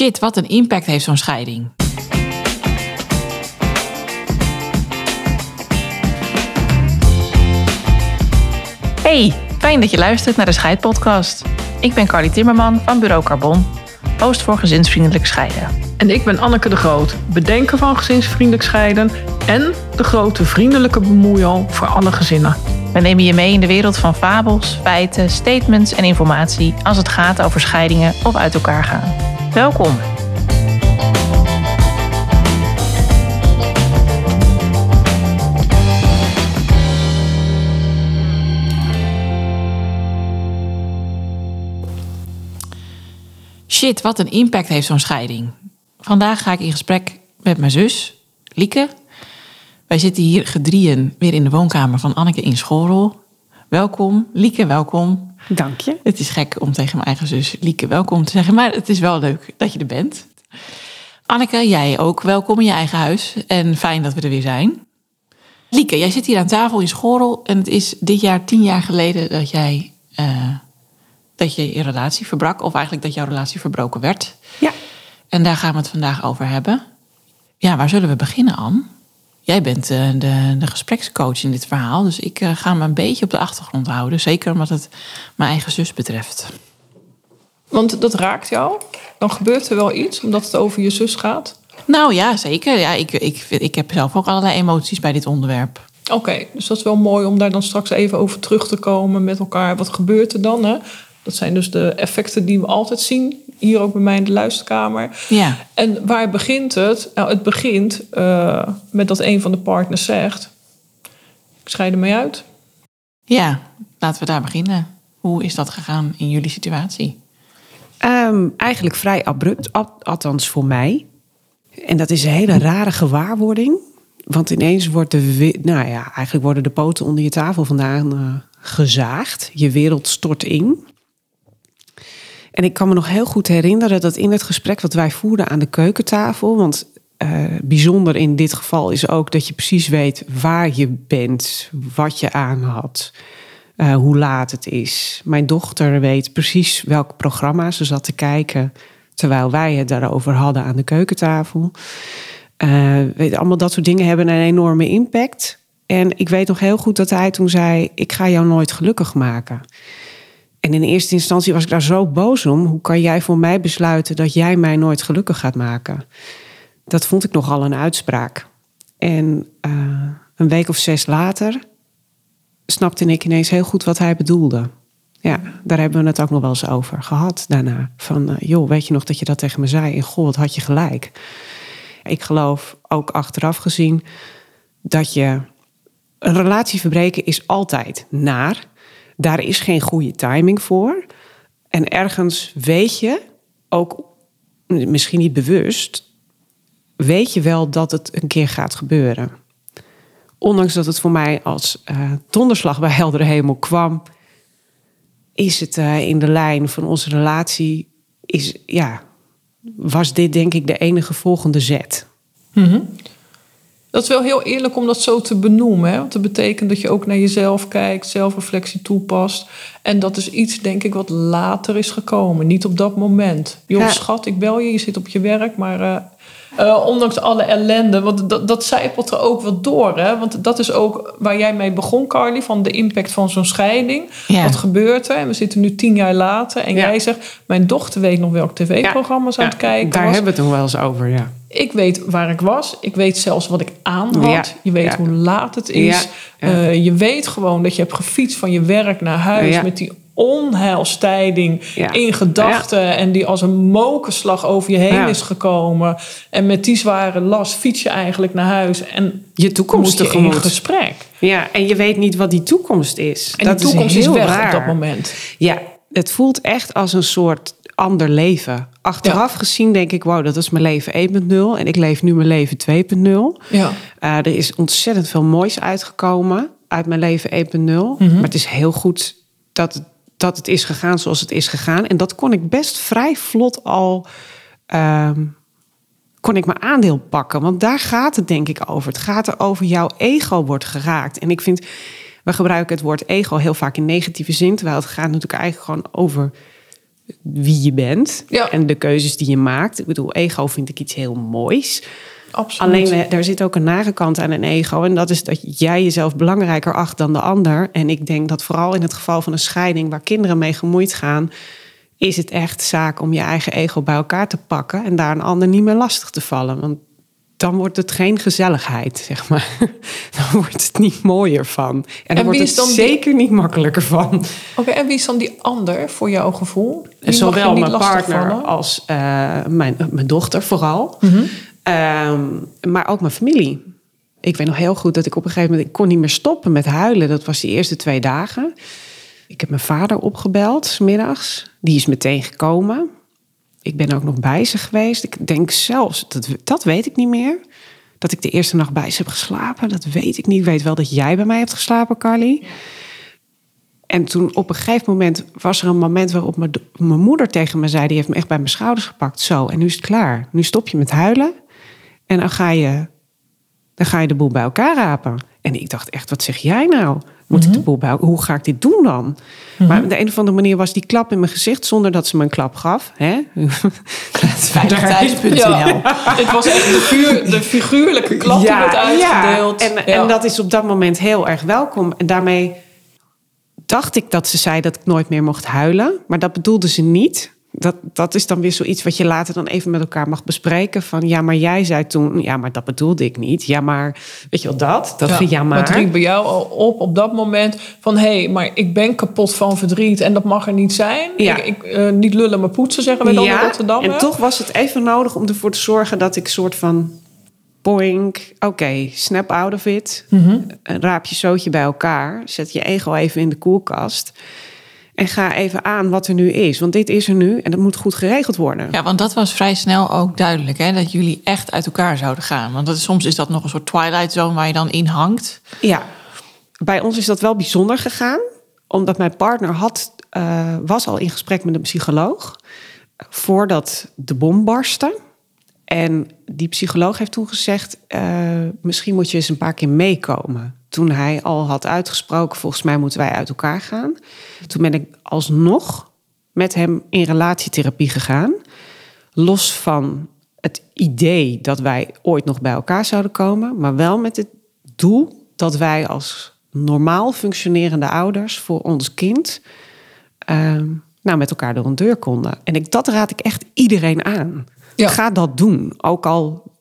Shit, wat een impact heeft zo'n scheiding. Hey, fijn dat je luistert naar de Scheidpodcast. Ik ben Carly Timmerman van Bureau Carbon, host voor gezinsvriendelijk scheiden. En ik ben Anneke de Groot, bedenker van gezinsvriendelijk scheiden en de grote vriendelijke bemoeial voor alle gezinnen. We nemen je mee in de wereld van fabels, feiten, statements en informatie als het gaat over scheidingen of uit elkaar gaan. Welkom. Shit, wat een impact heeft zo'n scheiding. Vandaag ga ik in gesprek met mijn zus, Lieke. Wij zitten hier gedrieën weer in de woonkamer van Anneke in Schoorl. Welkom, Lieke, welkom. Dank je. Het is gek om tegen mijn eigen zus Lieke welkom te zeggen, maar het is wel leuk dat je er bent. Anneke, jij ook welkom in je eigen huis en fijn dat we er weer zijn. Lieke, jij zit hier aan tafel in Schorrel en het is dit jaar tien jaar geleden dat jij uh, dat je je relatie verbrak, of eigenlijk dat jouw relatie verbroken werd. Ja. En daar gaan we het vandaag over hebben. Ja, waar zullen we beginnen, Anne? Jij bent uh, de, de gesprekscoach in dit verhaal, dus ik uh, ga me een beetje op de achtergrond houden. Zeker wat het mijn eigen zus betreft. Want dat raakt jou? Dan gebeurt er wel iets, omdat het over je zus gaat? Nou ja, zeker. Ja, ik, ik, ik heb zelf ook allerlei emoties bij dit onderwerp. Oké, okay, dus dat is wel mooi om daar dan straks even over terug te komen met elkaar. Wat gebeurt er dan? Hè? Dat zijn dus de effecten die we altijd zien. Hier ook bij mij in de luisterkamer. Ja. En waar begint het? Nou, het begint uh, met dat een van de partners zegt: Ik scheid ermee uit. Ja, laten we daar beginnen. Hoe is dat gegaan in jullie situatie? Um, eigenlijk vrij abrupt, althans voor mij. En dat is een hele rare gewaarwording. Want ineens wordt de, nou ja, eigenlijk worden de poten onder je tafel vandaan uh, gezaagd. Je wereld stort in. En ik kan me nog heel goed herinneren dat in het gesprek wat wij voerden aan de keukentafel, want uh, bijzonder in dit geval is ook dat je precies weet waar je bent, wat je aan had, uh, hoe laat het is. Mijn dochter weet precies welk programma ze zat te kijken terwijl wij het daarover hadden aan de keukentafel. Uh, weet, allemaal dat soort dingen hebben een enorme impact. En ik weet nog heel goed dat hij toen zei: Ik ga jou nooit gelukkig maken. En in eerste instantie was ik daar zo boos om. Hoe kan jij voor mij besluiten dat jij mij nooit gelukkig gaat maken? Dat vond ik nogal een uitspraak. En uh, een week of zes later snapte ik ineens heel goed wat hij bedoelde. Ja, daar hebben we het ook nog wel eens over gehad daarna. Van, uh, joh, weet je nog dat je dat tegen me zei? En god, had je gelijk. Ik geloof ook achteraf gezien dat je een relatie verbreken is altijd naar. Daar is geen goede timing voor. En ergens weet je, ook misschien niet bewust, weet je wel dat het een keer gaat gebeuren. Ondanks dat het voor mij als uh, donderslag bij heldere hemel kwam, is het uh, in de lijn van onze relatie, is, ja, was dit denk ik de enige volgende zet. Mm. Dat is wel heel eerlijk om dat zo te benoemen. Hè? Want dat betekent dat je ook naar jezelf kijkt, zelfreflectie toepast. En dat is iets, denk ik, wat later is gekomen. Niet op dat moment. Joh, ja. schat, ik bel je, je zit op je werk, maar... Uh, uh, ondanks alle ellende, want dat, dat zijpelt er ook wel door. Hè? Want dat is ook waar jij mee begon, Carly, van de impact van zo'n scheiding. Ja. Wat gebeurt er? En we zitten nu tien jaar later en ja. jij zegt... mijn dochter weet nog welk tv-programma ze aan het kijken Daar was. hebben we het nog wel eens over, ja. Ik weet waar ik was. Ik weet zelfs wat ik aan had. Je weet hoe laat het is. Uh, je weet gewoon dat je hebt gefietst van je werk naar huis... met die onheilstijding ja. in gedachten. Ja. En die als een mokerslag over je heen ja. is gekomen. En met die zware last fiets je eigenlijk naar huis. En je toekomst moet je in gesprek. Ja, en je weet niet wat die toekomst is. En dat die toekomst is, is weg raar. op dat moment. Ja, het voelt echt als een soort ander leven. Achteraf gezien denk ik, wow, dat is mijn leven 1.0. En ik leef nu mijn leven 2.0. Ja. Uh, er is ontzettend veel moois uitgekomen uit mijn leven 1.0. Mm -hmm. Maar het is heel goed dat het dat het is gegaan zoals het is gegaan. En dat kon ik best vrij vlot al. Um, kon ik mijn aandeel pakken. Want daar gaat het denk ik over. Het gaat er over jouw ego wordt geraakt. En ik vind, we gebruiken het woord ego heel vaak in negatieve zin. Terwijl het gaat natuurlijk eigenlijk gewoon over wie je bent Ja. en de keuzes die je maakt. Ik bedoel, ego vind ik iets heel moois. Absoluut. Alleen er zit ook een nare kant aan een ego. En dat is dat jij jezelf belangrijker acht dan de ander. En ik denk dat vooral in het geval van een scheiding waar kinderen mee gemoeid gaan, is het echt zaak om je eigen ego bij elkaar te pakken en daar een ander niet meer lastig te vallen. Want dan wordt het geen gezelligheid, zeg maar. Dan wordt het niet mooier van. En dan En wordt het die- zeker niet makkelijker van. Oké, en wie is dan die ander voor jouw gevoel? Zowel mijn partner als eh, mijn, mijn dochter vooral. Mhm. Ehm, maar ook mijn familie. Ik weet nog heel goed dat ik op een gegeven moment... ik kon niet meer stoppen met huilen. Dat was die eerste twee dagen. Ik heb mijn vader opgebeld, 's middags. Die is meteen gekomen. Ik ben ook nog bij ze geweest. Ik denk zelfs, dat, dat weet ik niet meer... dat ik de eerste nacht bij ze heb geslapen. Dat weet ik niet. Ik weet wel dat jij bij mij hebt geslapen, Carly. En toen op een gegeven moment was er een moment waarop mijn moeder tegen me zei: die heeft me echt bij mijn schouders gepakt. Zo, en nu is het klaar. Nu stop je met huilen. En dan ga je, dan ga je de boel bij elkaar rapen. En ik dacht echt: wat zeg jij nou? Moet ik de boel bij? Hoe ga ik dit doen dan? Maar op de een of andere manier was die klap in mijn gezicht zonder dat ze me een klap gaf. Hè? Veiligthuis.nl. Ja, het was echt de, figuurlijke klap die werd uitgedeeld. Ja. En, Ja. en dat is op dat moment heel erg welkom. En daarmee dacht ik dat ze zei dat ik nooit meer mocht huilen. Maar dat bedoelde ze niet. Dat, dat is dan weer zoiets wat je later dan even met elkaar mag bespreken. Van ja, maar jij zei toen, ja, maar dat bedoelde ik niet. Ja, maar weet je wel dat? Dat ja, ja maar. Het riep bij jou al op op dat moment van... hé, hey, maar ik ben kapot van verdriet en dat mag er niet zijn. Ja. Ik, ik, eh, niet lullen, maar poetsen, zeggen wij dan in Rotterdam. en toch was het even nodig om ervoor te zorgen dat ik soort van... Boink, oké, snap out of it. Mhm. Raap je zootje bij elkaar. Zet je ego even in de koelkast. En ga even aan wat er nu is. Want dit is er nu en dat moet goed geregeld worden. Ja, want dat was vrij snel ook duidelijk, hè? Dat jullie echt uit elkaar zouden gaan. Want dat soms is dat nog een soort twilight zone waar je dan in hangt. Ja, bij ons is dat wel bijzonder gegaan. Omdat mijn partner had, uh, was al in gesprek met een psycholoog. Voordat de bom barstte. En die psycholoog heeft toen gezegd... Uh, misschien moet je eens een paar keer meekomen. Toen hij al had uitgesproken... volgens mij moeten wij uit elkaar gaan. Toen ben ik alsnog met hem in relatietherapie gegaan. Los van het idee dat wij ooit nog bij elkaar zouden komen... maar wel met het doel dat wij als normaal functionerende ouders... voor ons kind... Uh, nou, met elkaar door een deur konden. En ik, dat raad ik echt iedereen aan. Ja. Ga dat doen. Ook al,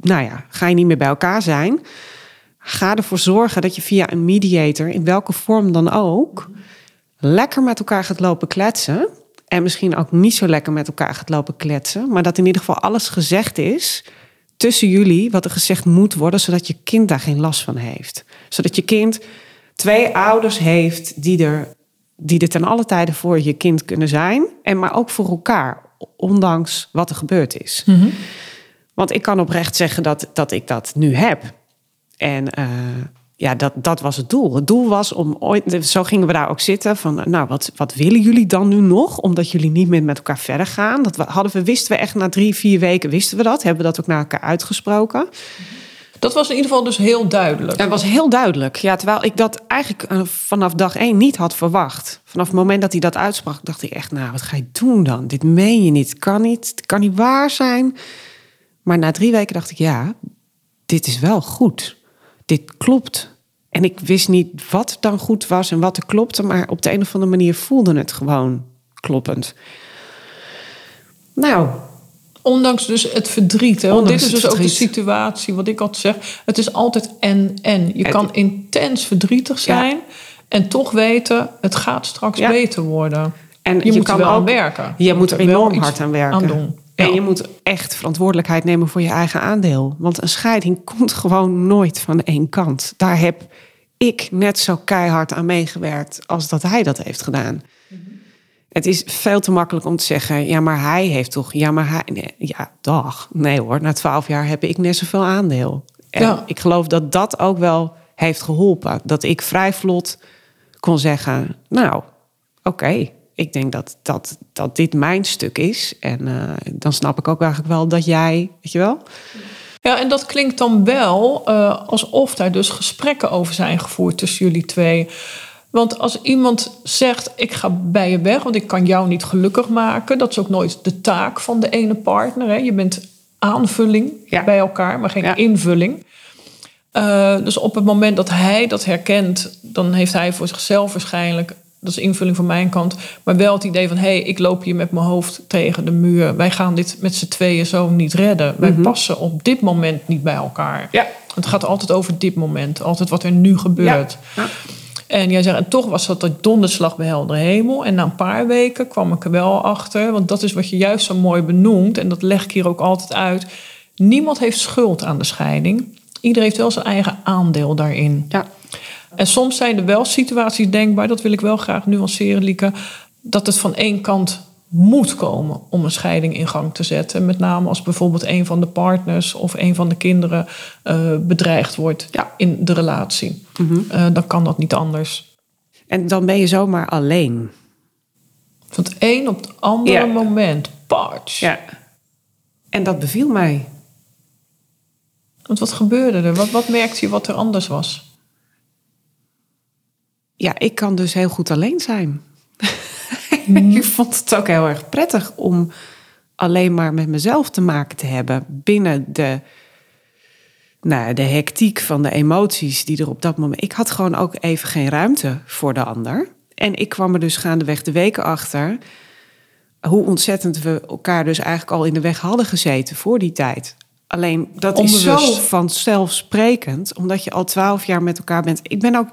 nou ja, ga je niet meer bij elkaar zijn. Ga ervoor zorgen dat je via een mediator, in welke vorm dan ook, lekker met elkaar gaat lopen kletsen. En misschien ook niet zo lekker met elkaar gaat lopen kletsen. Maar dat in ieder geval alles gezegd is tussen jullie, wat er gezegd moet worden, zodat je kind daar geen last van heeft. Zodat je kind twee ouders heeft die er, die er ten alle tijden voor je kind kunnen zijn. En maar ook voor elkaar ondanks wat er gebeurd is. Mhm. Want ik kan oprecht zeggen dat, dat ik dat nu heb. En uh, ja, dat, dat was het doel. Het doel was om ooit, zo gingen we daar ook zitten, van nou, wat, wat willen jullie dan nu nog? Omdat jullie niet meer met elkaar verder gaan. Dat hadden we, wisten we echt na drie, vier weken, wisten we dat. Hebben we dat ook naar elkaar uitgesproken. Dat was in ieder geval dus heel duidelijk. Dat was heel duidelijk. Ja, terwijl ik dat eigenlijk uh, vanaf dag één niet had verwacht. Vanaf het moment dat hij dat uitsprak, dacht ik echt, nou, wat ga je doen dan? Dit meen je niet. Kan niet. Het kan niet waar zijn. Maar na drie weken dacht ik, ja, dit is wel goed. Dit klopt. En ik wist niet wat dan goed was en wat er klopte, maar op de een of andere manier voelde het gewoon kloppend. Nou, Ondanks dus het verdriet. Hè? Want dit is dus ook de situatie, wat ik altijd zeg. Het is altijd en en. Je kan intens verdrietig zijn en toch weten, het gaat straks Ja. beter worden. En je, je moet kan er wel ook- aan werken. Je moet er enorm hard aan werken. Aan doen. En Ja. je moet echt verantwoordelijkheid nemen voor je eigen aandeel. Want een scheiding komt gewoon nooit van één kant. Daar heb ik net zo keihard aan meegewerkt als dat hij dat heeft gedaan. Het is veel te makkelijk om te zeggen, ja, maar hij heeft toch, ja, maar hij, nee, ja, dag. Nee hoor, na twaalf jaar heb ik net zoveel aandeel. En Ja. ik geloof dat dat ook wel heeft geholpen. Dat ik vrij vlot kon zeggen, nou, oké, ik denk dat, dat, dat dit mijn stuk is. En eh, dan snap ik ook eigenlijk wel dat jij, weet je wel? Ja, en dat klinkt dan wel eh, alsof daar dus gesprekken over zijn gevoerd tussen jullie twee. Want als iemand zegt, ik ga bij je weg, want ik kan jou niet gelukkig maken. Dat is ook nooit de taak van de ene partner. Hè? Je bent aanvulling Ja. bij elkaar, maar geen Ja. invulling. Eh, dus op het moment dat hij dat herkent, dan heeft hij voor zichzelf waarschijnlijk, dat is invulling van mijn kant, maar wel het idee van: hé, hey, ik loop hier met mijn hoofd tegen de muur. Wij gaan dit met z'n tweeën zo niet redden. Wij passen op dit moment niet bij elkaar. Ja. Het gaat altijd over dit moment, altijd wat er nu gebeurt. Ja. En jij zegt, en toch was dat de donderslag bij heldere hemel. En na een paar weken kwam ik er wel achter, want dat is wat je juist zo mooi benoemt, en dat leg ik hier ook altijd uit. Niemand heeft schuld aan de scheiding. Iedereen heeft wel zijn eigen aandeel daarin. Ja. En soms zijn er wel situaties denkbaar, dat wil ik wel graag nuanceren, Lieke, dat het van één kant moet komen om een scheiding in gang te zetten. Met name als bijvoorbeeld een van de partners of een van de kinderen eh, bedreigd wordt Ja. in de relatie. Eh, dan kan dat niet anders. En dan ben je zomaar alleen. Van het een op het andere Ja. moment. Patch. Ja. En dat beviel mij. Want wat gebeurde er? Wat, wat merkte je wat er anders was? Ja, ik kan dus heel goed alleen zijn. ik vond het ook heel erg prettig om alleen maar met mezelf te maken te hebben. Binnen de, nou, de hectiek van de emoties die er op dat moment... Ik had gewoon ook even geen ruimte voor de ander. En ik kwam er dus gaandeweg de weken achter... hoe ontzettend we elkaar dus eigenlijk al in de weg hadden gezeten voor die tijd. Alleen dat is zo vanzelfsprekend, omdat je al twaalf jaar met elkaar bent. Ik ben ook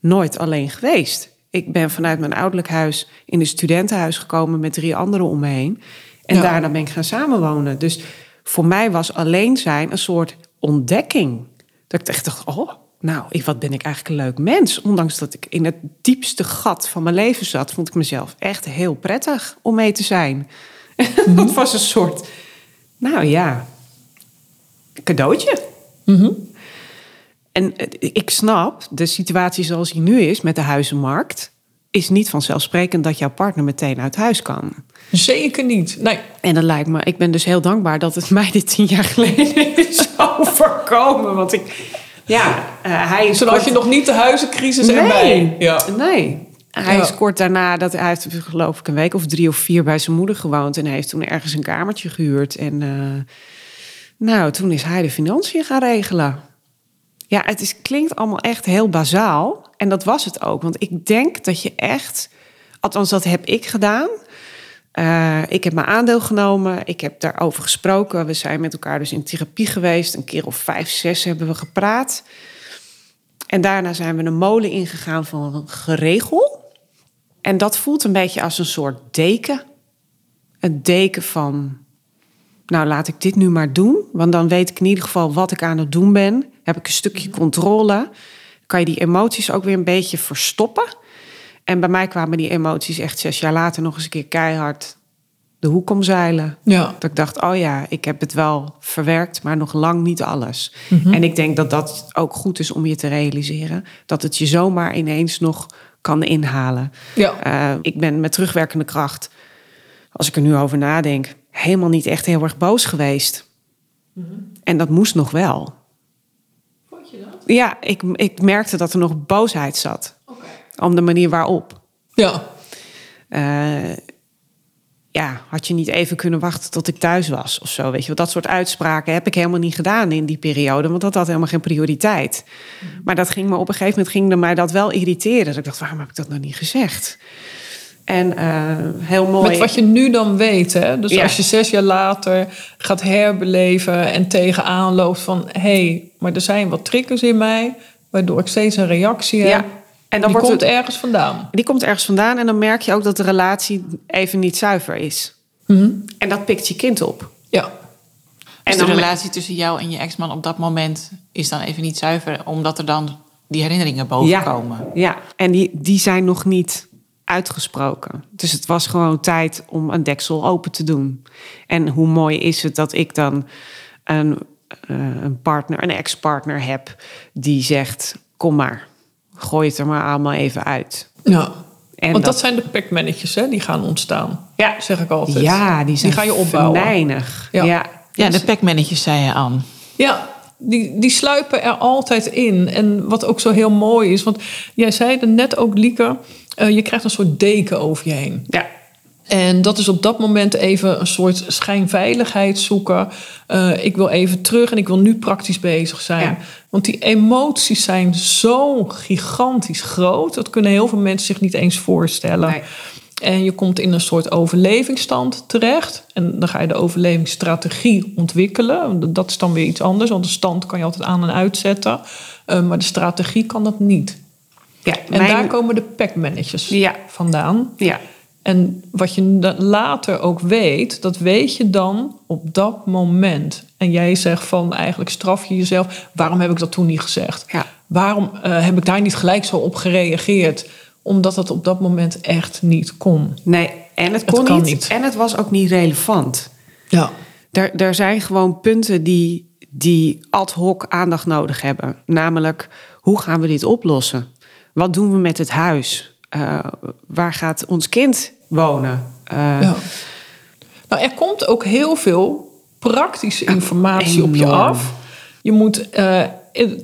nooit alleen geweest. Ik ben vanuit mijn ouderlijk huis in een studentenhuis gekomen met drie anderen om me heen. En Ja. daarna ben ik gaan samenwonen. Dus voor mij was alleen zijn een soort ontdekking. Dat ik echt dacht, oh, nou, wat ben ik eigenlijk een leuk mens. Ondanks dat ik in het diepste gat van mijn leven zat... vond ik mezelf echt heel prettig om mee te zijn. Dat was een soort, nou ja, cadeautje. En ik snap, de situatie zoals die nu is met de huizenmarkt... is niet vanzelfsprekend dat jouw partner meteen uit huis kan. Zeker niet. Nee. En dat lijkt me, ik ben dus heel dankbaar dat het mij dit tien jaar geleden is overkomen. Want ik, ja, eh, hij is. Zodat kort- je nog niet de huizencrisis erbij. Nee, Ja. nee. Hij Ja. is kort daarna, dat hij heeft geloof ik een week of drie of vier bij zijn moeder gewoond. En hij heeft toen ergens een kamertje gehuurd. En eh, nou, toen is hij de financiën gaan regelen. Ja, het is, klinkt allemaal echt heel bazaal. En dat was het ook. Want ik denk dat je echt, althans dat heb ik gedaan. Eh, ik heb mijn aandeel genomen. Ik heb daarover gesproken. We zijn met elkaar dus in therapie geweest. Een keer of vijf, zes hebben we gepraat. En daarna zijn we een molen ingegaan van een geregel. En dat voelt een beetje als een soort deken. Een deken van, nou laat ik dit nu maar doen. Want dan weet ik in ieder geval wat ik aan het doen ben. Heb ik een stukje controle. Kan je die emoties ook weer een beetje verstoppen. En bij mij kwamen die emoties echt zes jaar later nog eens een keer keihard de hoek omzeilen. Ja. Dat ik dacht, oh ja, ik heb het wel verwerkt, maar nog lang niet alles. En ik denk dat dat ook goed is om je te realiseren. Dat het je zomaar ineens nog kan inhalen. Ja. Eh, ik ben met terugwerkende kracht, als ik er nu over nadenk, helemaal niet echt heel erg boos geweest. En dat moest nog wel. Vond je dat? Ja, ik, ik merkte dat er nog boosheid zat. Om de manier waarop. Ja. Eh, ja, had je niet even kunnen wachten tot ik thuis was of zo. Weet je, wel. dat soort uitspraken heb ik helemaal niet gedaan in die periode, want dat had helemaal geen prioriteit. Maar dat ging me op een gegeven moment ging mij dat wel irriteren. Dat ik dacht, waarom heb ik dat nou niet gezegd? En eh, heel mooi. Met wat je nu dan weet. Hè? Dus Ja. als je zes jaar later gaat herbeleven en tegenaan loopt van... hé, hey, maar er zijn wat triggers in mij... waardoor ik steeds een reactie heb. Ja. En dan Die wordt komt het, ergens vandaan. die komt ergens vandaan en dan merk je ook dat de relatie even niet zuiver is. En dat pikt je kind op. Ja. Dus En de relatie tussen jou en je ex-man op dat moment is dan even niet zuiver, omdat er dan die herinneringen boven ja, komen. Ja, en die, die zijn nog niet uitgesproken. Dus het was gewoon tijd om een deksel open te doen. En hoe mooi is het dat ik dan een, eh, een partner, een ex-partner heb... die zegt, kom maar, gooi het er maar allemaal even uit. ja. En Want dat, dat- zijn de pekmannetjes hè, die gaan ontstaan. Ja. Zeg ik altijd. Ja, die zijn ga je opbouwen. venijnig. Ja. Ja. Ja, de pekmannetjes, zei je aan. Ja. die, die sluipen er altijd in. En wat ook zo heel mooi is, want jij zei er net ook, Lieke, eh, je krijgt een soort deken over je heen. Ja. En dat is op dat moment even een soort schijnveiligheid zoeken. Eh, ik wil even terug en ik wil nu praktisch bezig zijn. Ja. Want die emoties zijn zo gigantisch groot. Dat kunnen heel veel mensen zich niet eens voorstellen. Nee. En je komt in een soort overlevingsstand terecht. En dan ga je de overlevingsstrategie ontwikkelen. Dat is dan weer iets anders, want de stand kan je altijd aan en uitzetten. Eh, maar de strategie kan dat niet. Ja, En mijn- daar komen de packmanagers Ja. vandaan. ja. En wat je later ook weet, dat weet je dan op dat moment. En jij zegt van eigenlijk straf je jezelf. Waarom heb ik dat toen niet gezegd? Ja. Waarom eh, heb ik daar niet gelijk zo op gereageerd? Omdat het op dat moment echt niet kon. Nee, en het kon niet, niet. En het was ook niet relevant. Ja. Er, er zijn gewoon punten die, die ad hoc aandacht nodig hebben. Namelijk, hoe gaan we dit oplossen? Wat doen we met het huis? Eh, waar gaat ons kind wonen? Eh, Ja. Nou, er komt ook heel veel praktische informatie op je af. Je moet, eh,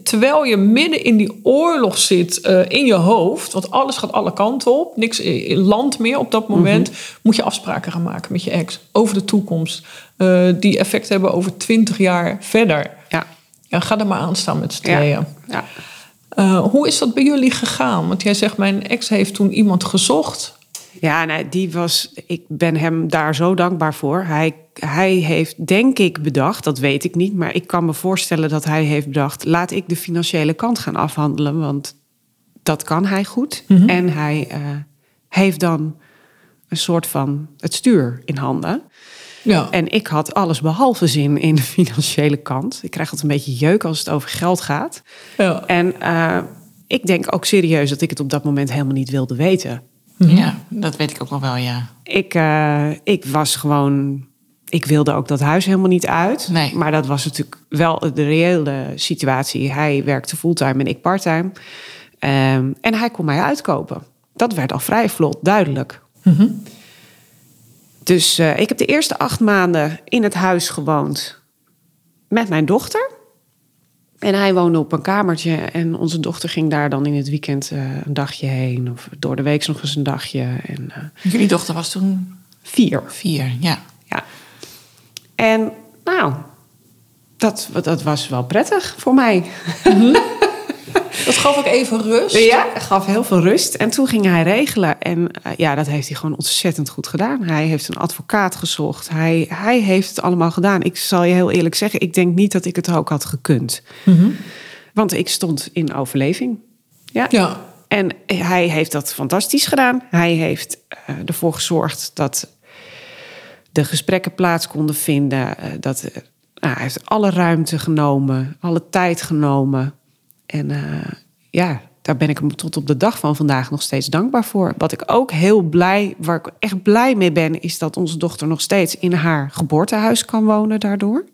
terwijl je midden in die oorlog zit in je hoofd, want alles gaat alle kanten op, niks land meer op dat moment, moet je afspraken gaan maken met je ex over de toekomst. die effect hebben over twintig jaar verder. ja, Ja, ga er maar aan staan met z'n ja, tweeën. ja. Eh, hoe is dat bij jullie gegaan? Want jij zegt, mijn ex heeft toen iemand gezocht. Ja, nee, die was. Ik ben hem daar zo dankbaar voor. Hij, hij heeft, denk ik, bedacht, dat weet ik niet, maar ik kan me voorstellen dat hij heeft bedacht: laat ik de financiële kant gaan afhandelen, want dat kan hij goed. En hij eh, heeft dan een soort van het stuur in handen. Ja. En ik had alles behalve zin in de financiële kant. Ik krijg altijd een beetje jeuk als het over geld gaat. ja. En eh, ik denk ook serieus dat ik het op dat moment helemaal niet wilde weten. Ja, dat weet ik ook nog wel, ja. Ik, eh, ik was gewoon. Ik wilde ook dat huis helemaal niet uit. Nee. Maar dat was natuurlijk wel de reële situatie. Hij werkte fulltime en ik parttime. Ehm, en hij kon mij uitkopen. Dat werd al vrij vlot duidelijk. Dus eh, ik heb de eerste acht maanden in het huis gewoond met mijn dochter. En hij woonde op een kamertje en onze dochter ging daar dan in het weekend eh, een dagje heen. Of door de week nog eens een dagje. En, eh, Jullie dochter was toen vier. vier, ja. Ja. En nou, dat, dat was wel prettig voor mij. Dat gaf ook even rust. Ja, gaf heel veel rust. En toen ging hij regelen. En eh, ja, dat heeft hij gewoon ontzettend goed gedaan. Hij heeft een advocaat gezocht. Hij, hij heeft het allemaal gedaan. Ik zal je heel eerlijk zeggen, ik denk niet dat ik het ook had gekund. Want ik stond in overleving. Ja. Ja. En hij heeft dat fantastisch gedaan. Hij heeft eh, ervoor gezorgd dat de gesprekken plaats konden vinden. eh, dat, nou, hij heeft alle ruimte genomen, alle tijd genomen. En eh, ja, daar ben ik hem tot op de dag van vandaag nog steeds dankbaar voor. Wat ik ook heel blij, waar ik echt blij mee ben, is dat onze dochter nog steeds in haar geboortehuis kan wonen daardoor.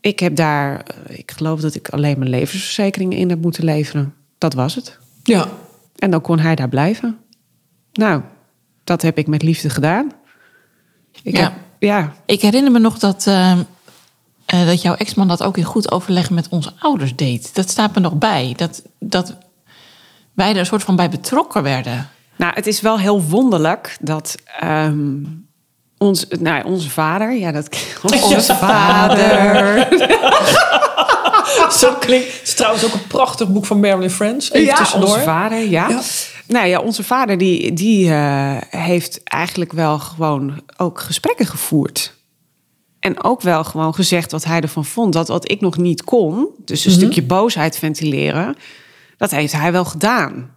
Ik heb daar, eh, ik geloof dat ik alleen mijn levensverzekering in heb moeten leveren. Dat was het. Ja. En dan kon hij daar blijven. Nou, dat heb ik met liefde gedaan. Ik Ja. Heb, ja, Ik herinner me nog dat, eh, eh, dat jouw ex-man dat ook in goed overleg met onze ouders deed. Dat staat me nog bij. Dat, dat wij er een soort van bij betrokken werden. Nou, het is wel heel wonderlijk dat ehm, ons, nou, onze vader, ja, dat onze vader. Zo klinkt. Het is trouwens ook een prachtig boek van Marilyn Friends. Even ja, tussendoor. onze vader, ja. Ja. Nou ja, onze vader die, die eh, heeft eigenlijk wel gewoon ook gesprekken gevoerd. En ook wel gewoon gezegd wat hij ervan vond. Dat wat ik nog niet kon, dus een stukje boosheid ventileren, dat heeft hij wel gedaan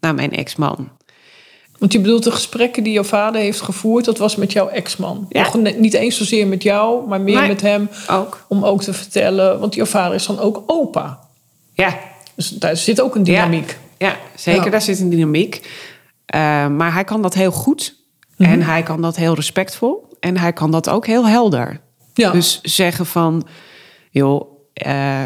naar mijn ex-man. Want je bedoelt de gesprekken die jouw vader heeft gevoerd, dat was met jouw ex-man. Ja. Nog niet eens zozeer met jou, maar meer met hem. Ook. Om ook te vertellen, want jouw vader is dan ook opa. Ja, Dus daar zit ook een dynamiek. Ja, ja zeker. Ja. Daar zit een dynamiek. Eh, maar hij kan dat heel goed. En hij kan dat heel respectvol. En hij kan dat ook heel helder. Ja. Dus zeggen van, joh, eh,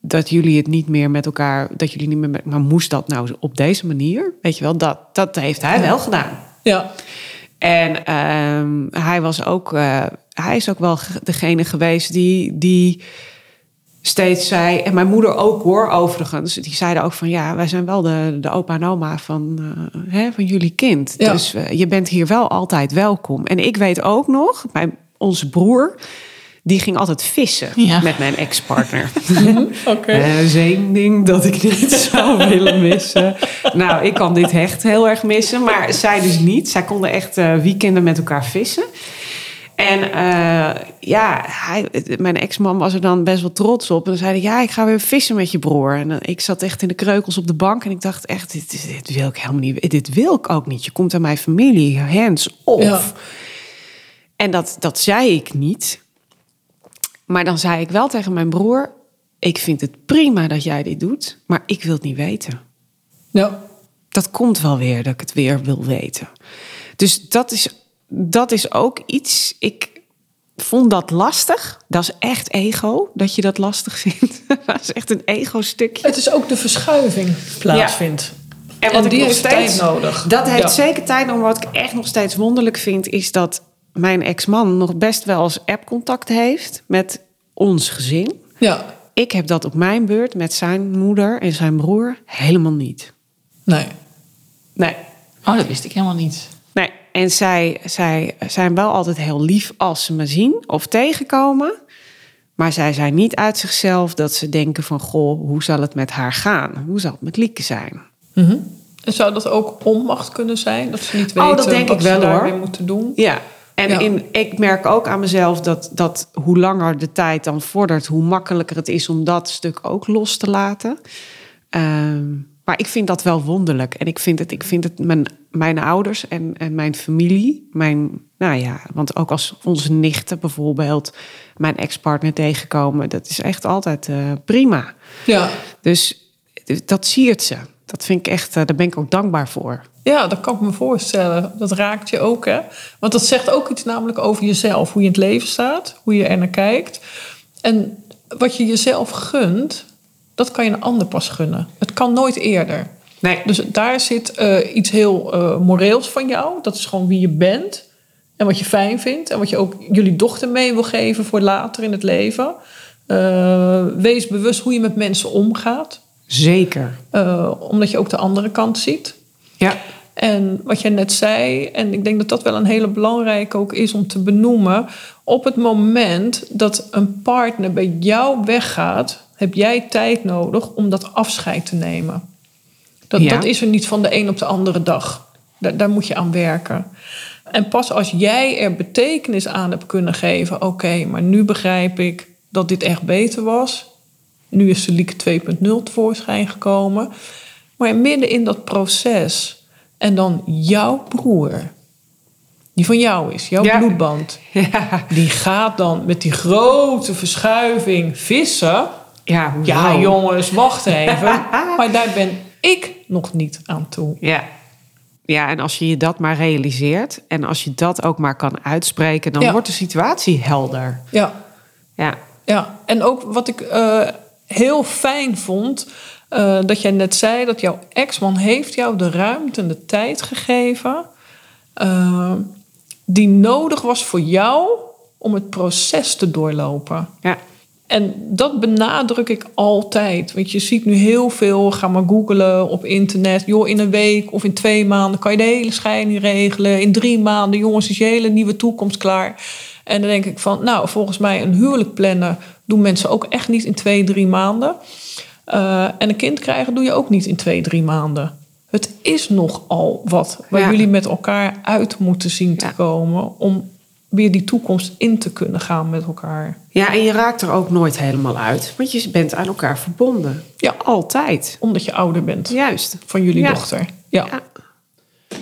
dat jullie het niet meer met elkaar, dat jullie niet meer met, maar moest dat nou op deze manier? Weet je wel, dat, dat heeft hij wel gedaan. Ja. En ehm, hij was ook, eh, hij is ook wel ge- degene geweest die, die steeds zei, en mijn moeder ook hoor, overigens, die zeiden ook van ja, wij zijn wel de, de opa en oma van, eh, hè, van jullie kind. Ja. Dus eh, je bent hier wel altijd welkom. En ik weet ook nog, mijn, onze broer, die ging altijd vissen Ja. met mijn ex-partner. Oké. Eh, Dat is één ding dat ik niet zou willen missen. Nou, ik kan dit hecht heel erg missen, maar zij dus niet. Zij konden echt weekenden met elkaar vissen. En eh, ja, hij, mijn ex-man was er dan best wel trots op. En dan zei hij, ja, ik ga weer vissen met je broer. En ik zat echt in de kreukels op de bank. En ik dacht echt, dit, dit wil ik helemaal niet. Dit wil ik ook niet. Je komt aan mijn familie, hands off. Ja. En dat, dat zei ik niet. Maar dan zei ik wel tegen mijn broer... ik vind het prima dat jij dit doet, maar ik wil het niet weten. Ja. Dat komt wel weer, dat ik het weer wil weten. Dus dat is, dat is ook iets... Ik vond dat lastig. Dat is echt ego, dat je dat lastig vindt. dat is echt een ego-stukje. Het is ook de verschuiving plaatsvindt. En, En die nog heeft tijd nodig. Dat heeft Ja. zeker tijd nodig. Wat ik echt nog steeds wonderlijk vind, is dat mijn ex-man nog best wel eens app-contact heeft met ons gezin. Ja. Ik heb dat op mijn beurt met zijn moeder en zijn broer helemaal niet. Nee. Nee. Oh, dat wist ik helemaal niet. Nee. En zij, zij zijn wel altijd heel lief als ze me zien of tegenkomen. Maar zij zijn niet uit zichzelf dat ze denken van... goh, hoe zal het met haar gaan? Hoe zal het met Lieke zijn? Mhm. En zou dat ook onmacht kunnen zijn? Dat ze niet Oh, weten dat denk wat ik ze wel, daarmee hoor. moeten doen? Ja, en Ja. In, ik merk ook aan mezelf dat, dat hoe langer de tijd dan vordert, hoe makkelijker het is om dat stuk ook los te laten. Ehm, maar ik vind dat wel wonderlijk. En ik vind het, ik vind het mijn, mijn ouders en, en mijn familie, mijn, nou ja, want ook als onze nichten bijvoorbeeld mijn ex-partner tegenkomen, dat is echt altijd eh, prima. Ja. Dus dat siert ze. Dat vind ik echt, eh, daar ben ik ook dankbaar voor. Ja, dat kan ik me voorstellen. Dat raakt je ook, hè? Want dat zegt ook iets namelijk over jezelf. Hoe je in het leven staat, hoe je er naar kijkt. En wat je jezelf gunt, dat kan je een ander pas gunnen. Het kan nooit eerder. Nee, Dus daar zit eh, iets heel eh, moreels van jou. Dat is gewoon wie je bent. En wat je fijn vindt. En wat je ook jullie dochter mee wil geven voor later in het leven. Eh, wees bewust hoe je met mensen omgaat. zeker. Omdat je ook de andere kant ziet. Ja. En wat jij net zei, en ik denk dat dat wel een hele belangrijke ook is om te benoemen. Op het moment dat een partner bij jou weggaat, heb jij tijd nodig om dat afscheid te nemen. Dat, Ja. dat is er niet van de een op de andere dag. Daar, daar moet je aan werken. En pas als jij er betekenis aan hebt kunnen geven, oké, maar nu begrijp ik dat dit echt beter was. Nu is de Lieke 2.0 tevoorschijn gekomen. Maar midden in dat proces en dan jouw broer, die van jou is, jouw Ja. bloedband, Ja, die gaat dan met die grote verschuiving vissen. Ja, jongens, wacht even. maar daar ben ik nog niet aan toe. Ja. ja, en als je je dat maar realiseert en als je dat ook maar kan uitspreken, dan Ja. wordt de situatie helder. Ja, Ja, Ja, en ook wat ik eh, heel fijn vond, eh, dat jij net zei dat jouw ex-man heeft jou de ruimte en de tijd gegeven eh, die nodig was voor jou om het proces te doorlopen. ja, En dat benadruk ik altijd. Want je ziet nu heel veel, ga maar googlen op internet. Joh, in een week of in twee maanden kan je de hele scheiding regelen. In drie maanden, jongens, is je hele nieuwe toekomst klaar. En dan denk ik van, nou, volgens mij een huwelijk plannen doen mensen ook echt niet in twee, drie maanden. Eh, en een kind krijgen doe je ook niet in twee, drie maanden. Het is nogal wat waar Ja. jullie met elkaar uit moeten zien te Ja. komen om weer die toekomst in te kunnen gaan met elkaar. ja, en je raakt er ook nooit helemaal uit, want je bent aan elkaar verbonden. Ja. Altijd. Omdat je ouder bent Juist. van jullie Ja. dochter. Ja. Ja.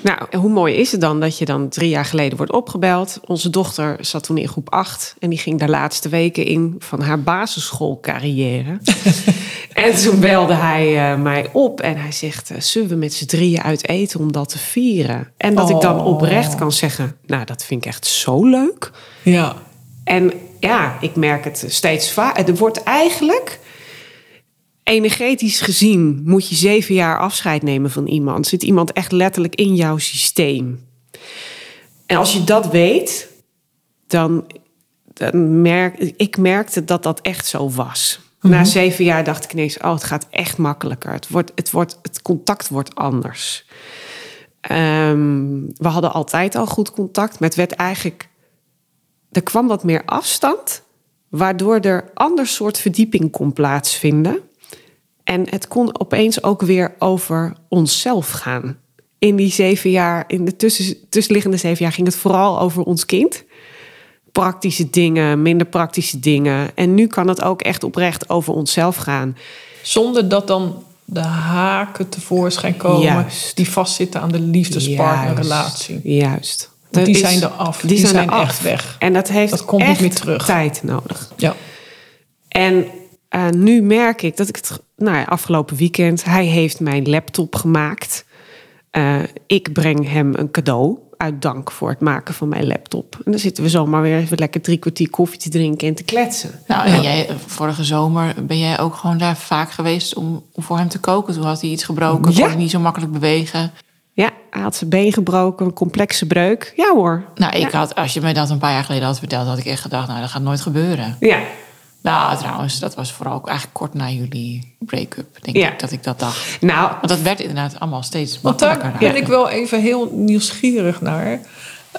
Nou, hoe mooi is het dan dat je dan drie jaar geleden wordt opgebeld? Onze dochter zat toen in groep 8 en die ging de laatste weken in van haar basisschoolcarrière. en toen belde hij eh, mij op en hij zegt: eh, Zullen we met z'n drieën uit eten om dat te vieren? En dat ik dan Oh. oprecht kan zeggen: Nou, dat vind ik echt zo leuk. ja. En ja, ik merk het steeds vaker. Er wordt eigenlijk energetisch gezien moet je zeven jaar afscheid nemen van iemand. Zit iemand echt letterlijk in jouw systeem. En als je dat weet, dan, dan merk ik merkte dat dat echt zo was. Na zeven jaar dacht ik ineens, oh, het gaat echt makkelijker. Het, wordt, het, wordt, het contact wordt anders. Ehm, we hadden altijd al goed contact, maar het werd eigenlijk... Er kwam wat meer afstand, waardoor er ander soort verdieping kon plaatsvinden. En het kon opeens ook weer over onszelf gaan. In die zeven jaar, in de tussen, tussenliggende zeven jaar, ging het vooral over ons kind. Praktische dingen, minder praktische dingen. En nu kan het ook echt oprecht over onszelf gaan. Zonder dat dan de haken tevoorschijn komen Juist. die vastzitten aan de liefdespartnerrelatie. Juist. Dat die is- zijn er af. Die, Die zijn, zijn er af. echt weg. En dat heeft Dat komt niet echt meer terug. tijd nodig. Ja. En eh, nu merk ik dat ik het, nou ja, afgelopen weekend, hij heeft mijn laptop gemaakt. Eh, ik breng hem een cadeau uit dank voor het maken van mijn laptop. En dan zitten we zomaar weer even lekker drie kwartier koffie te drinken en te kletsen. Nou, en jij, vorige zomer ben jij ook gewoon daar vaak geweest om, om voor hem te koken. Toen had hij iets gebroken, Ja. kon hij niet zo makkelijk bewegen. Ja, hij had zijn been gebroken, een complexe breuk. Ja hoor. Nou, ik had, als je mij dat een paar jaar geleden had verteld, had ik echt gedacht, nou, dat gaat nooit gebeuren. Ja, Nou, trouwens, dat was vooral ook eigenlijk kort na jullie break-up, denk Ja. ik, dat ik dat dacht. nou, Want dat werd inderdaad allemaal steeds Want daar makkelijker. ben ik wel even heel nieuwsgierig naar.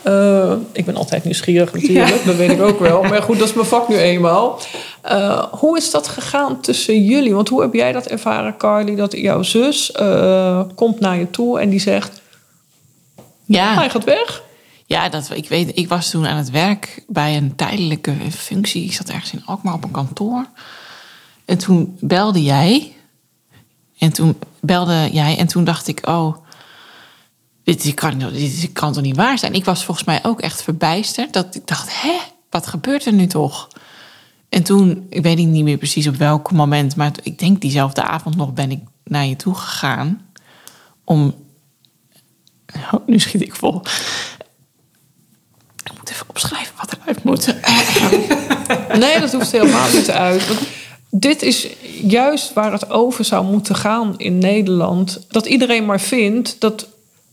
Eh, ik ben altijd nieuwsgierig natuurlijk, dat weet ik ook wel. Maar goed, dat is mijn vak nu eenmaal. Eh, hoe is dat gegaan tussen jullie? Want hoe heb jij dat ervaren, Carly? Dat jouw zus eh, komt naar je toe en die zegt... Ja. Hij gaat weg. Ja, dat, ik weet, ik was toen aan het werk bij een tijdelijke functie. Ik zat ergens in Alkmaar op een kantoor. En toen belde jij. En toen belde jij. En toen dacht ik, oh, dit, kan, dit kan toch niet waar zijn? Ik was volgens mij ook echt verbijsterd. Dat ik dacht, hè, wat gebeurt er nu toch? En toen, ik weet niet meer precies op welk moment... maar ik denk diezelfde avond nog ben ik naar je toe gegaan... om Oh, nu schiet ik vol. Even opschrijven wat eruit moet. Nee, dat hoeft helemaal niet uit. Want dit is juist waar het over zou moeten gaan in Nederland. Dat iedereen maar vindt dat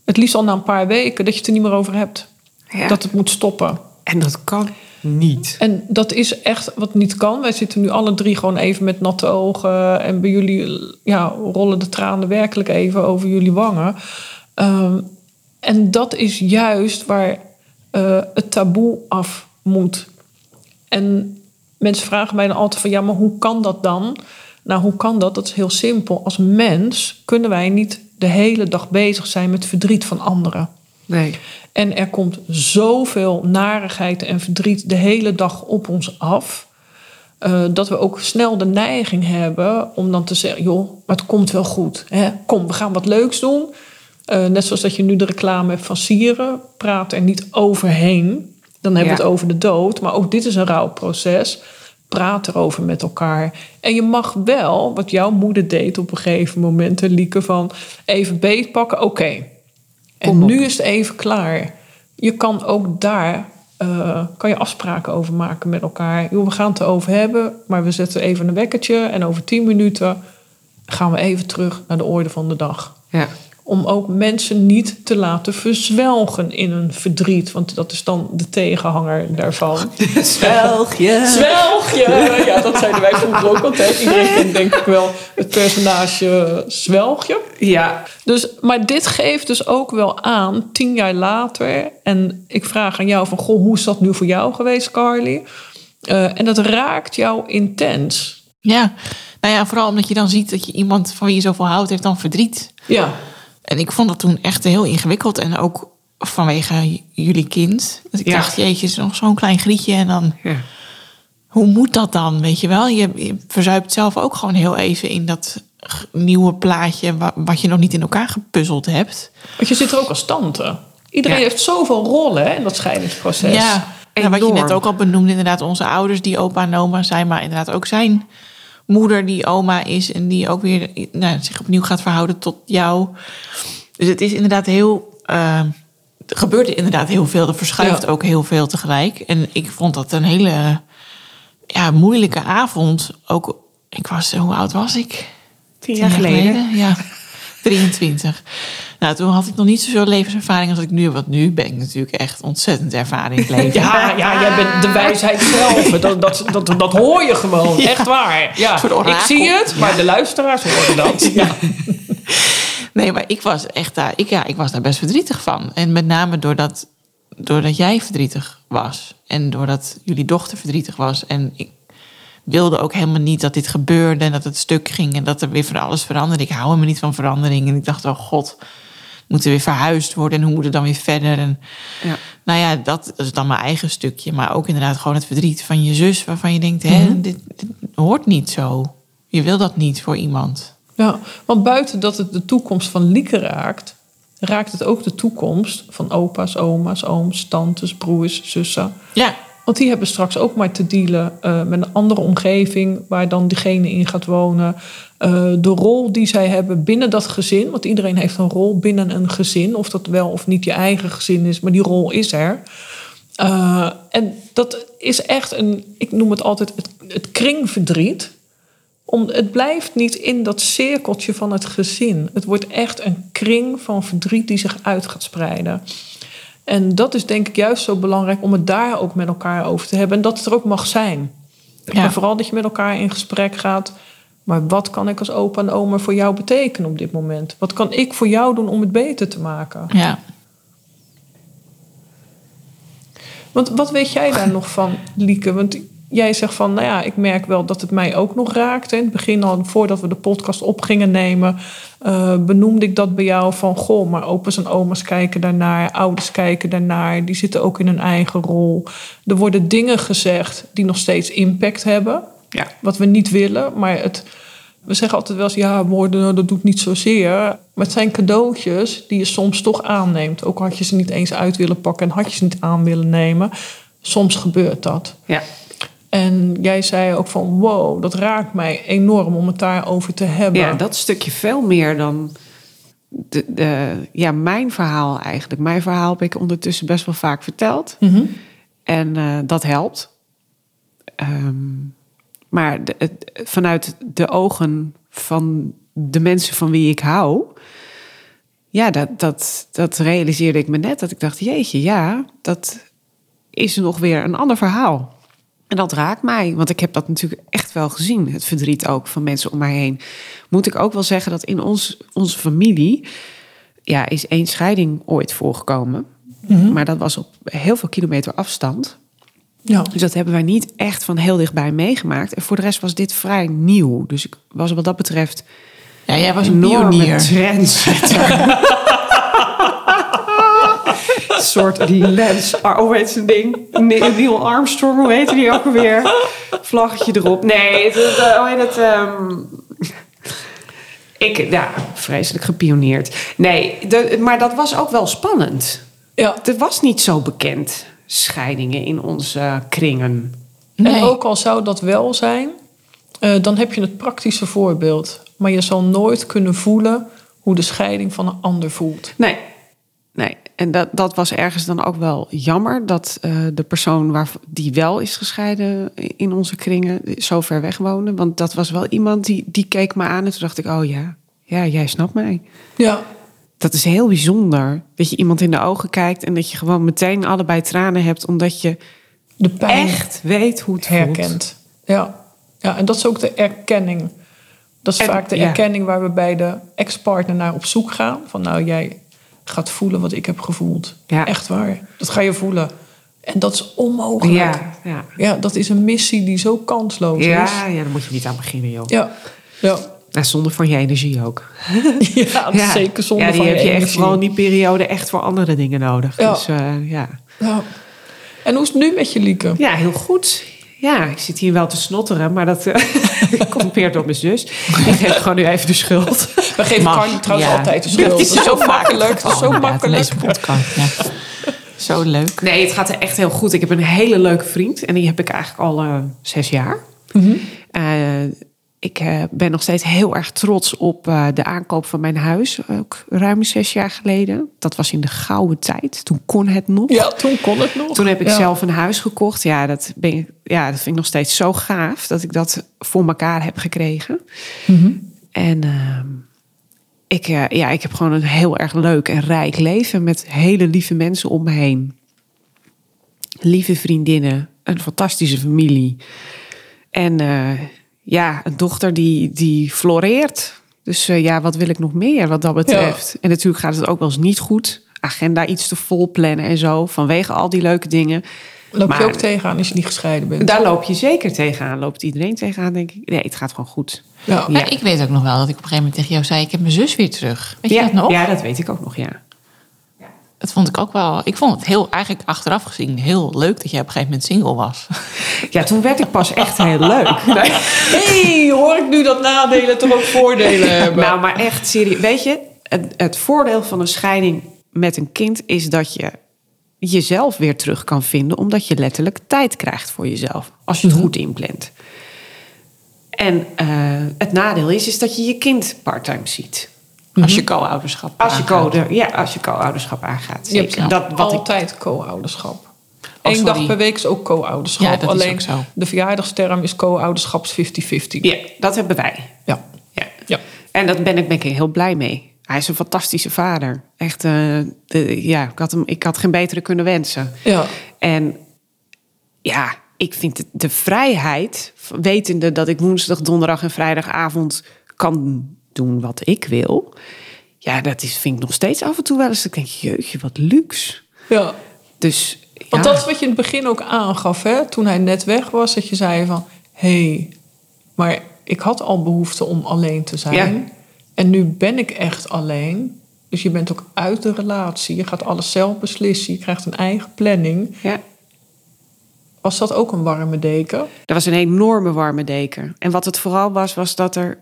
het liefst al na een paar weken... dat je het er niet meer over hebt. Ja. Dat het moet stoppen. en dat kan niet. En dat is echt wat niet kan. Wij zitten nu alle drie gewoon even met natte ogen. En bij jullie ja, rollen de tranen werkelijk even over jullie wangen. Ehm, en dat is juist waar eh, het taboe af moet. En mensen vragen mij dan altijd van... ja, maar hoe kan dat dan? Nou, hoe kan dat? Dat is heel simpel. Als mens kunnen wij niet de hele dag bezig zijn... met verdriet van anderen. Nee. En er komt zoveel narigheid en verdriet de hele dag op ons af. eh, dat we ook snel de neiging hebben om dan te zeggen: joh, maar het komt wel goed. Hè? Kom, we gaan wat leuks doen. Eh, net zoals dat je nu de reclame hebt van Sieren. Praat er niet overheen. Dan hebben we Ja. het over de dood. Maar ook dit is een rouwproces. Praat erover met elkaar. En je mag wel, wat jouw moeder deed op een gegeven moment, hè, Lieke, van even beetpakken. Oké, en nu is het even klaar. Je kan ook daar eh, kan je afspraken over maken met elkaar. Joh, we gaan het erover hebben, maar we zetten even een wekkertje. En over tien minuten gaan we even terug naar de orde van de dag. Ja. Om ook mensen niet te laten verzwelgen in een verdriet. Want dat is dan de tegenhanger daarvan. Zwelgje. Zwelgje! Ja, dat zeiden wij vroeger ook altijd. Iedereen kent denk ik wel het personage Zwelgje. Ja. Dus, maar dit geeft dus ook wel aan, tien jaar later. En ik vraag aan jou van, goh, hoe is dat nu voor jou geweest, Carly? Eh, en dat raakt jou intens. Ja, nou ja, vooral omdat je dan ziet dat je iemand van wie je zoveel houdt, heeft dan verdriet. Ja, En ik vond dat toen echt heel ingewikkeld. En ook vanwege jullie kind. Dat ik Ja. dacht, jeetje, het is nog zo'n klein grietje. En dan, Ja. hoe moet dat dan, weet je wel? Je, je verzuipt zelf ook gewoon heel even in dat nieuwe plaatje... wa- wat je nog niet in elkaar gepuzzeld hebt. want je zit er ook als tante. Iedereen Ja. heeft zoveel rollen hè, in dat scheidingsproces. Ja, en wat je net ook al benoemde, inderdaad, onze ouders die opa en oma zijn, maar inderdaad ook zijn moeder die oma is en die ook weer nou, zich opnieuw gaat verhouden tot jou. Dus het is inderdaad heel. eh, er gebeurt inderdaad heel veel. Er verschuift Ja. ook heel veel tegelijk. En ik vond dat een hele ja, moeilijke avond. Ook, ik was, hoe oud was ik? Tien jaar geleden. Ja, 23. Nou, toen had ik nog niet zoveel levenservaring als ik nu heb. Want nu ben ik natuurlijk echt ontzettend ervaren in het leven. Ja, ja, jij bent de wijsheid zelf. Dat, dat, dat, dat hoor je gewoon. Echt waar. Ja. Ik zie het, maar de luisteraars horen dat. Ja. Nee, maar ik was echt daar, ik, ja, ik was daar best verdrietig van. En met name doordat, doordat jij verdrietig was. En doordat jullie dochter verdrietig was. En ik wilde ook helemaal niet dat dit gebeurde en dat het stuk ging en dat er weer van alles veranderde. Ik hou helemaal niet van verandering. En ik dacht, oh god, moet er weer verhuisd worden en hoe moet het dan weer verder? En Ja. nou ja, dat is dan mijn eigen stukje. Maar ook inderdaad gewoon het verdriet van je zus, waarvan je denkt, hè, dit, dit hoort niet zo. Je wil dat niet voor iemand. Ja, want buiten dat het de toekomst van Lieke raakt, raakt het ook de toekomst van opa's, oma's, ooms, tantes, broers, zussen. Ja, Want die hebben straks ook maar te dealen eh, met een andere omgeving waar dan diegene in gaat wonen. Eh, de rol die zij hebben binnen dat gezin, want iedereen heeft een rol binnen een gezin, of dat wel of niet je eigen gezin is, maar die rol is er. Eh, en dat is echt een, ik noem het altijd het, het kringverdriet. Om, het blijft niet in dat cirkeltje van het gezin. Het wordt echt een kring van verdriet die zich uit gaat spreiden. En dat is denk ik juist zo belangrijk om het daar ook met elkaar over te hebben. En dat het er ook mag zijn. Ja. Maar vooral dat je met elkaar in gesprek gaat. Maar wat kan ik als opa en oma voor jou betekenen op dit moment? Wat kan ik voor jou doen om het beter te maken? ja. Want wat weet jij daar nog van, Lieke? Want jij zegt van, nou ja, ik merk wel dat het mij ook nog raakt. In het begin al, voordat we de podcast op gingen nemen, eh, benoemde ik dat bij jou van, goh, maar opa's en oma's kijken daarnaar, ouders kijken daarnaar, die zitten ook in hun eigen rol. Er worden dingen gezegd die nog steeds impact hebben, Ja. wat we niet willen, maar het. We zeggen altijd wel eens, ja, woorden, nou, dat doet niet zozeer. Maar het zijn cadeautjes die je soms toch aanneemt. Ook had je ze niet eens uit willen pakken en had je ze niet aan willen nemen. Soms gebeurt dat. Ja. En jij zei ook van, wow, dat raakt mij enorm om het daarover te hebben. Ja, dat stukje veel meer dan de, de, ja, mijn verhaal eigenlijk. Mijn verhaal heb ik ondertussen best wel vaak verteld. Mhm. En eh, dat helpt. Ehm, maar de- het- vanuit de ogen van de mensen van wie ik hou... Ja, dat, dat, dat realiseerde ik me net. Dat ik dacht, jeetje, ja, dat is nog weer een ander verhaal. En dat raakt mij, want ik heb dat natuurlijk echt wel gezien. Het verdriet ook van mensen om mij heen. Moet ik ook wel zeggen dat in ons, onze familie... Ja, is één scheiding ooit voorgekomen. Maar dat was op heel veel kilometer afstand. Ja. Dus dat hebben wij niet echt van heel dichtbij meegemaakt. En voor de rest was dit vrij nieuw. Dus ik was wat dat betreft ja, jij was een pionier. soort lens. Hoe heet zijn ding? Ne- Neil Armstrong, hoe heette die ook alweer? Vlaggetje erop. Nee, het, het, eh, hoe heet het? ehm, ik, ja, vreselijk gepioneerd. Nee, de, maar dat was ook wel spannend. ja. Het was niet zo bekend, scheidingen in onze kringen. Nee. En ook al zou dat wel zijn, eh, dan heb je het praktische voorbeeld. Maar je zal nooit kunnen voelen hoe de scheiding van een ander voelt. Nee, nee. En dat, dat was ergens dan ook wel jammer dat eh, de persoon waar, die wel is gescheiden in onze kringen zo ver weg woonde. Want dat was wel iemand die, die keek me aan en toen dacht ik, oh ja, ja, jij snapt mij. Ja. Dat is heel bijzonder. Dat je iemand in de ogen kijkt en dat je gewoon meteen allebei tranen hebt, omdat je De pijn echt weet hoe het voelt. herkent. Ja. ja, en dat is ook de erkenning. Dat is En- vaak de ja. erkenning waar we bij de ex-partner naar op zoek gaan. Van nou, jij gaat voelen wat ik heb gevoeld. Ja. Echt waar. Dat ga je voelen. En dat is onmogelijk. Ja, ja. Ja, dat is een missie die zo kansloos is. Ja, ja, daar moet je niet aan beginnen, joh. Ja, ja. En zonder van je energie ook. ja, zeker zonder ja, die van heb je je echt vooral in die periode echt voor andere dingen nodig. Ja. Dus eh, ja. Ja. En hoe is het nu met je, Lieke? ja, heel goed. Ja, ik zit hier wel te snotteren, maar dat eh, komt meer door mijn zus. Die geeft gewoon nu even de schuld. We geven Mag. Carly trouwens Ja. altijd de schuld. Dat is zo makkelijk. Dat is zo Oh, makkelijk. Deze podcast, ja. Zo leuk. Nee, het gaat er echt heel goed. Ik heb een hele leuke vriend en die heb ik eigenlijk al eh, zes jaar. Mhm. Eh, ik eh, ben nog steeds heel erg trots op eh, de aankoop van mijn huis. Ook ruim zes jaar geleden. Dat was in de gouden tijd. Toen kon het nog. Ja, toen kon het nog. Toen heb ik Ja. zelf een huis gekocht. Ja dat, ben ik, ja, dat vind ik nog steeds zo gaaf dat ik dat voor elkaar heb gekregen. Mhm. En ehm, ik, eh, ja, ik heb gewoon een heel erg leuk en rijk leven met hele lieve mensen om me heen. Lieve vriendinnen, een fantastische familie. En ja, een dochter die, die floreert. Dus eh, ja, wat wil ik nog meer wat dat betreft? En natuurlijk gaat het ook wel eens niet goed. Agenda iets te vol plannen en zo, vanwege al die leuke dingen. Loop je Maar- ook tegenaan als je niet gescheiden bent? Daar loop je zeker tegenaan. Loopt iedereen tegenaan, denk ik. Nee, het gaat gewoon goed. Ja. Ik weet ook nog wel dat ik op een gegeven moment tegen jou zei... ik heb mijn zus weer terug. Weet je dat nog? ja, dat weet ik ook nog, ja. Dat vond ik ook wel... Ik vond het heel, eigenlijk achteraf gezien heel leuk... dat jij op een gegeven moment single was. Ja, toen werd ik pas echt heel leuk. Hey, hoor ik nu dat nadelen toch ook voordelen hebben? Nou, maar echt serieus. Weet je, het, het voordeel van een scheiding met een kind is dat je jezelf weer terug kan vinden, omdat je letterlijk tijd krijgt voor jezelf. Als je het goed inplant. En eh, het nadeel is, is dat je je kind parttime ziet. Als je co-ouderschap Als je, aangaat. co ja, als je co-ouderschap aangaat. Dat, wat ik, altijd co-ouderschap. Oh, Eén dag per week is ook co-ouderschap. Ja, dat is Alleen ook zo. de verjaardagsterm is co-ouderschaps 50-50. ja, dat hebben wij. Ja. Ja. Ja. En daar ben ik, ben ik heel blij mee. Hij is een fantastische vader. Echt, eh, de, ja, ik had, hem, ik had geen betere kunnen wensen. Ja. En ja, ik vind de vrijheid, wetende dat ik woensdag, donderdag en vrijdagavond kan doen wat ik wil. Ja, dat is, vind ik nog steeds af en toe wel eens. Ik denk, jeetje, wat luxe. ja. Dus ja, Want dat is wat je in het begin ook aangaf, hè? toen hij net weg was. Dat je zei van, hé, hey, maar ik had al behoefte om alleen te zijn. Ja. En nu ben ik echt alleen. Dus je bent ook uit de relatie. Je gaat alles zelf beslissen. Je krijgt een eigen planning. ja, Was dat ook een warme deken? er was een enorme warme deken. En wat het vooral was, was dat er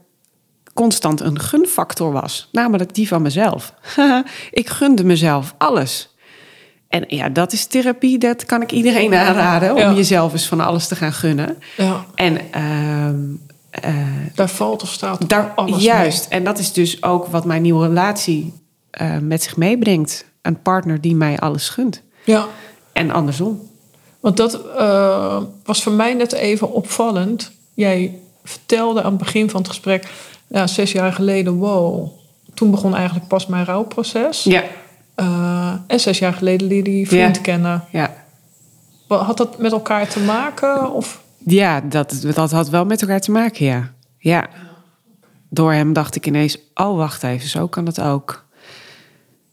constant een gunfactor was. Namelijk die van mezelf. ik gunde mezelf alles. En ja, dat is therapie. Dat kan ik iedereen aanraden. Om Ja. jezelf eens van alles te gaan gunnen. Ja. En ehm, eh, Daar valt of staat daar, alles juist. En dat is dus ook wat mijn nieuwe relatie eh, met zich meebrengt. Een partner die mij alles gunt. mee. Ja. En andersom. Want dat eh, was voor mij net even opvallend. Jij vertelde aan het begin van het gesprek, ja, zes jaar geleden, wow. Toen begon eigenlijk pas mijn rouwproces. Ja, Eh, en zes jaar geleden leerde je vriend Ja. kennen. ja. Wat- Had dat met elkaar te maken? Of? Ja, dat, dat had wel met elkaar te maken, ja. Ja. Door hem dacht ik ineens, oh wacht even, zo kan het ook.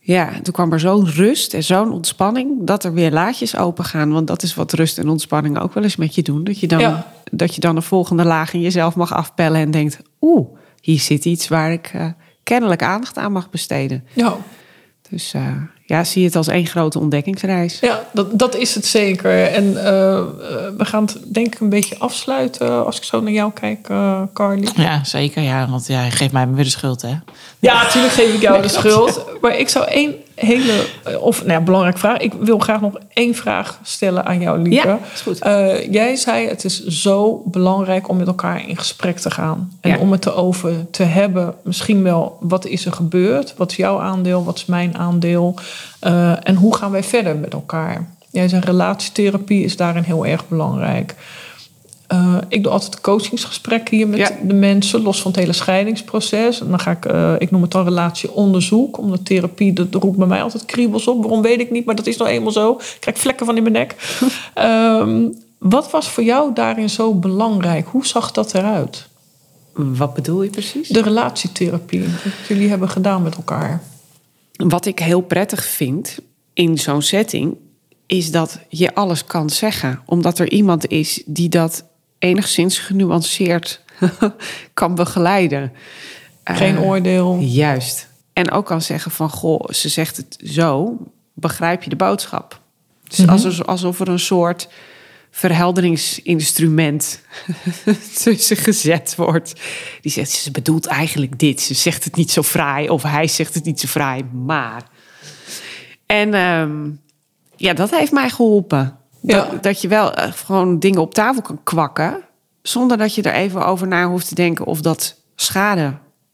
Ja, toen kwam er zo'n rust en zo'n ontspanning dat er weer laadjes open gaan. Want dat is wat rust en ontspanning ook wel eens met je doen. Dat je dan, Ja. dat je dan een volgende laag in jezelf mag afpellen en denkt, oeh, hier zit iets waar ik eh, kennelijk aandacht aan mag besteden. Ja, Dus eh, ja, zie het als één grote ontdekkingsreis. ja dat, dat is het zeker. En eh, we gaan het denk ik een beetje afsluiten als ik zo naar jou kijk, Carly. Ja, zeker. Ja, want jij geeft mij weer de schuld, hè? Ja, natuurlijk geef ik jou de schuld. Maar ik zou één hele, eh, of nou ja, belangrijke vraag. Ik wil graag nog één vraag stellen aan jou, Lieke. Ja, is goed. Eh, jij zei het is zo belangrijk om met elkaar in gesprek te gaan. En Ja. om het erover te hebben. Misschien wel, wat is er gebeurd? Wat is jouw aandeel? Wat is mijn aandeel? Eh, en hoe gaan wij verder met elkaar? Jij zei relatietherapie is daarin heel erg belangrijk. Eh, ik doe altijd coachingsgesprekken hier met Ja. de mensen, los van het hele scheidingsproces. En dan ga ik, eh, ik noem het dan relatieonderzoek, omdat therapie, dat roept bij mij altijd kriebels op. Waarom weet ik niet, maar dat is nou eenmaal zo. Ik krijg vlekken van in mijn nek. Ehm, wat was voor jou daarin zo belangrijk? Hoe zag dat eruit? Wat bedoel je precies? De relatietherapie, wat jullie hebben gedaan met elkaar. Wat ik heel prettig vind in zo'n setting, is dat je alles kan zeggen. Omdat er iemand is die dat enigszins genuanceerd kan begeleiden. Geen Eh, oordeel. Juist. En ook kan zeggen van, goh, ze zegt het zo, begrijp je de boodschap? Het is alsof, alsof er een soort verhelderingsinstrument tussen gezet wordt. Die zegt, ze bedoelt eigenlijk dit. Ze zegt het niet zo fraai of hij zegt het niet zo fraai, maar... En ehm, ja, dat heeft mij geholpen. Ja. Dat, dat je wel eh, gewoon dingen op tafel kan kwakken... zonder dat je er even over na hoeft te denken... of dat schade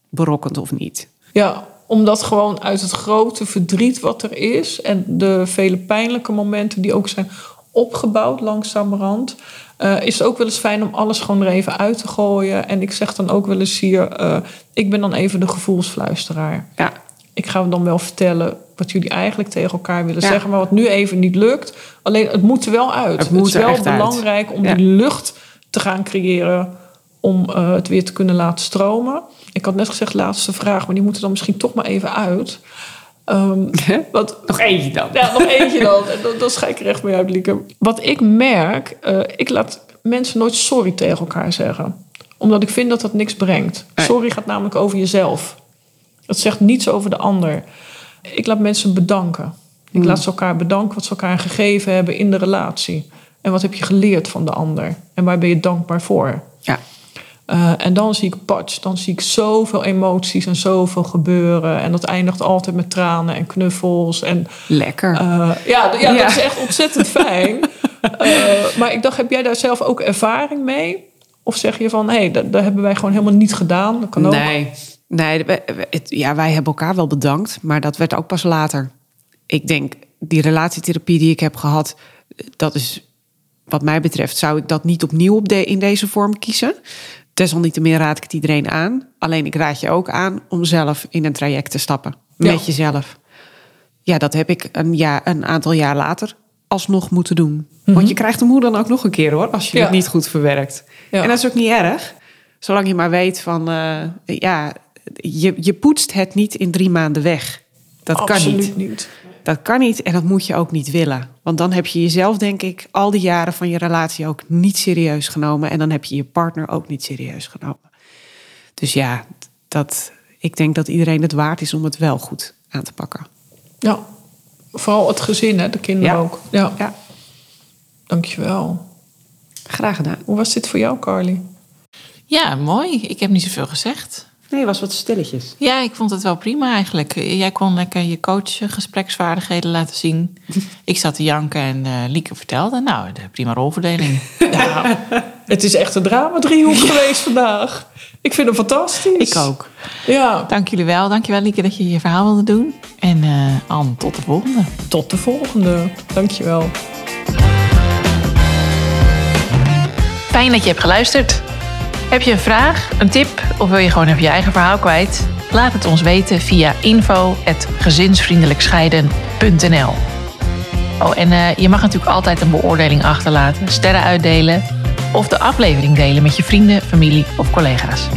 berokkent of niet. Ja, omdat gewoon uit het grote verdriet wat er is... en de vele pijnlijke momenten die ook zijn opgebouwd langzamerhand... eh, is het ook wel eens fijn om alles gewoon er even uit te gooien. En ik zeg dan ook wel eens hier, eh, ik ben dan even de gevoelsfluisteraar. Ja. Ik ga dan wel vertellen wat jullie eigenlijk tegen elkaar willen Ja. zeggen, maar wat nu even niet lukt. Alleen het moet er wel uit. Het moet is wel uit. belangrijk om Ja. die lucht te gaan creëren om eh, het weer te kunnen laten stromen. Ik had net gezegd, laatste vraag, maar die moeten dan misschien toch maar even uit. Ehm, wat, Nog eentje dan. ja, nog eentje dan. En dan, dan schijk ik er echt mee uit, Lieke. Wat ik merk, eh, ik laat mensen nooit sorry tegen elkaar zeggen. Omdat ik vind dat dat niks brengt. Sorry gaat namelijk over jezelf. Het zegt niets over de ander. Ik laat mensen bedanken. Ik laat ze elkaar bedanken wat ze elkaar gegeven hebben in de relatie. En wat heb je geleerd van de ander? En waar ben je dankbaar voor? Ja. Eh, en dan zie ik patch, dan zie ik zoveel emoties en zoveel gebeuren. En dat eindigt altijd met tranen en knuffels. En Lekker. eh, ja, ja, dat is echt ontzettend fijn. Eh, maar ik dacht, heb jij daar zelf ook ervaring mee? Of zeg je van, hé, hey, dat, dat hebben wij gewoon helemaal niet gedaan. Dat kan ook. Nee, nee het- ja, wij hebben elkaar wel bedankt, maar dat werd ook pas later. Ik denk, die relatietherapie die ik heb gehad, dat is wat mij betreft, zou ik dat niet opnieuw op de, in deze vorm kiezen. Desalniettemin raad ik het iedereen aan. Alleen ik raad je ook aan om zelf in een traject te stappen. Ja. Met jezelf. Ja, dat heb ik een, jaar, een aantal jaar later alsnog moeten doen. Want je krijgt hem hoe dan ook nog een keer hoor, als je Ja. het niet goed verwerkt. Ja. En dat is ook niet erg. Zolang je maar weet van, eh, ja, je, je poetst het niet in drie maanden weg. Dat kan niet. niet. Dat kan niet en dat moet je ook niet willen. Want dan heb je jezelf, denk ik, al die jaren van je relatie ook niet serieus genomen. En dan heb je je partner ook niet serieus genomen. Dus ja, dat, ik denk dat iedereen het waard is om het wel goed aan te pakken. Ja, vooral het gezin, hè, de kinderen Ja. ook. Ja, Ja, dankjewel. graag gedaan. Hoe was dit voor jou, Carly? Ja, mooi. Ik heb niet zoveel gezegd. Nee, was wat stilletjes. Ja, ik vond het wel prima eigenlijk. Jij kon lekker je coachgespreksvaardigheden laten zien. Ik zat te janken en eh, Lieke vertelde. Nou, de prima rolverdeling. Ja, het is echt een drama-driehoek geweest vandaag. Ik vind hem fantastisch. Ik ook. Ja, Dank jullie wel. Dank je wel, Lieke, dat je je verhaal wilde doen. En eh Anne, tot de volgende. tot de volgende. Dankjewel. Fijn dat je hebt geluisterd. Heb je een vraag, een tip of wil je gewoon even je eigen verhaal kwijt? Laat het ons weten via info.gezinsvriendelijkscheiden.nl Oh, en eh, je mag natuurlijk altijd een beoordeling achterlaten, sterren uitdelen of de aflevering delen met je vrienden, familie of collega's.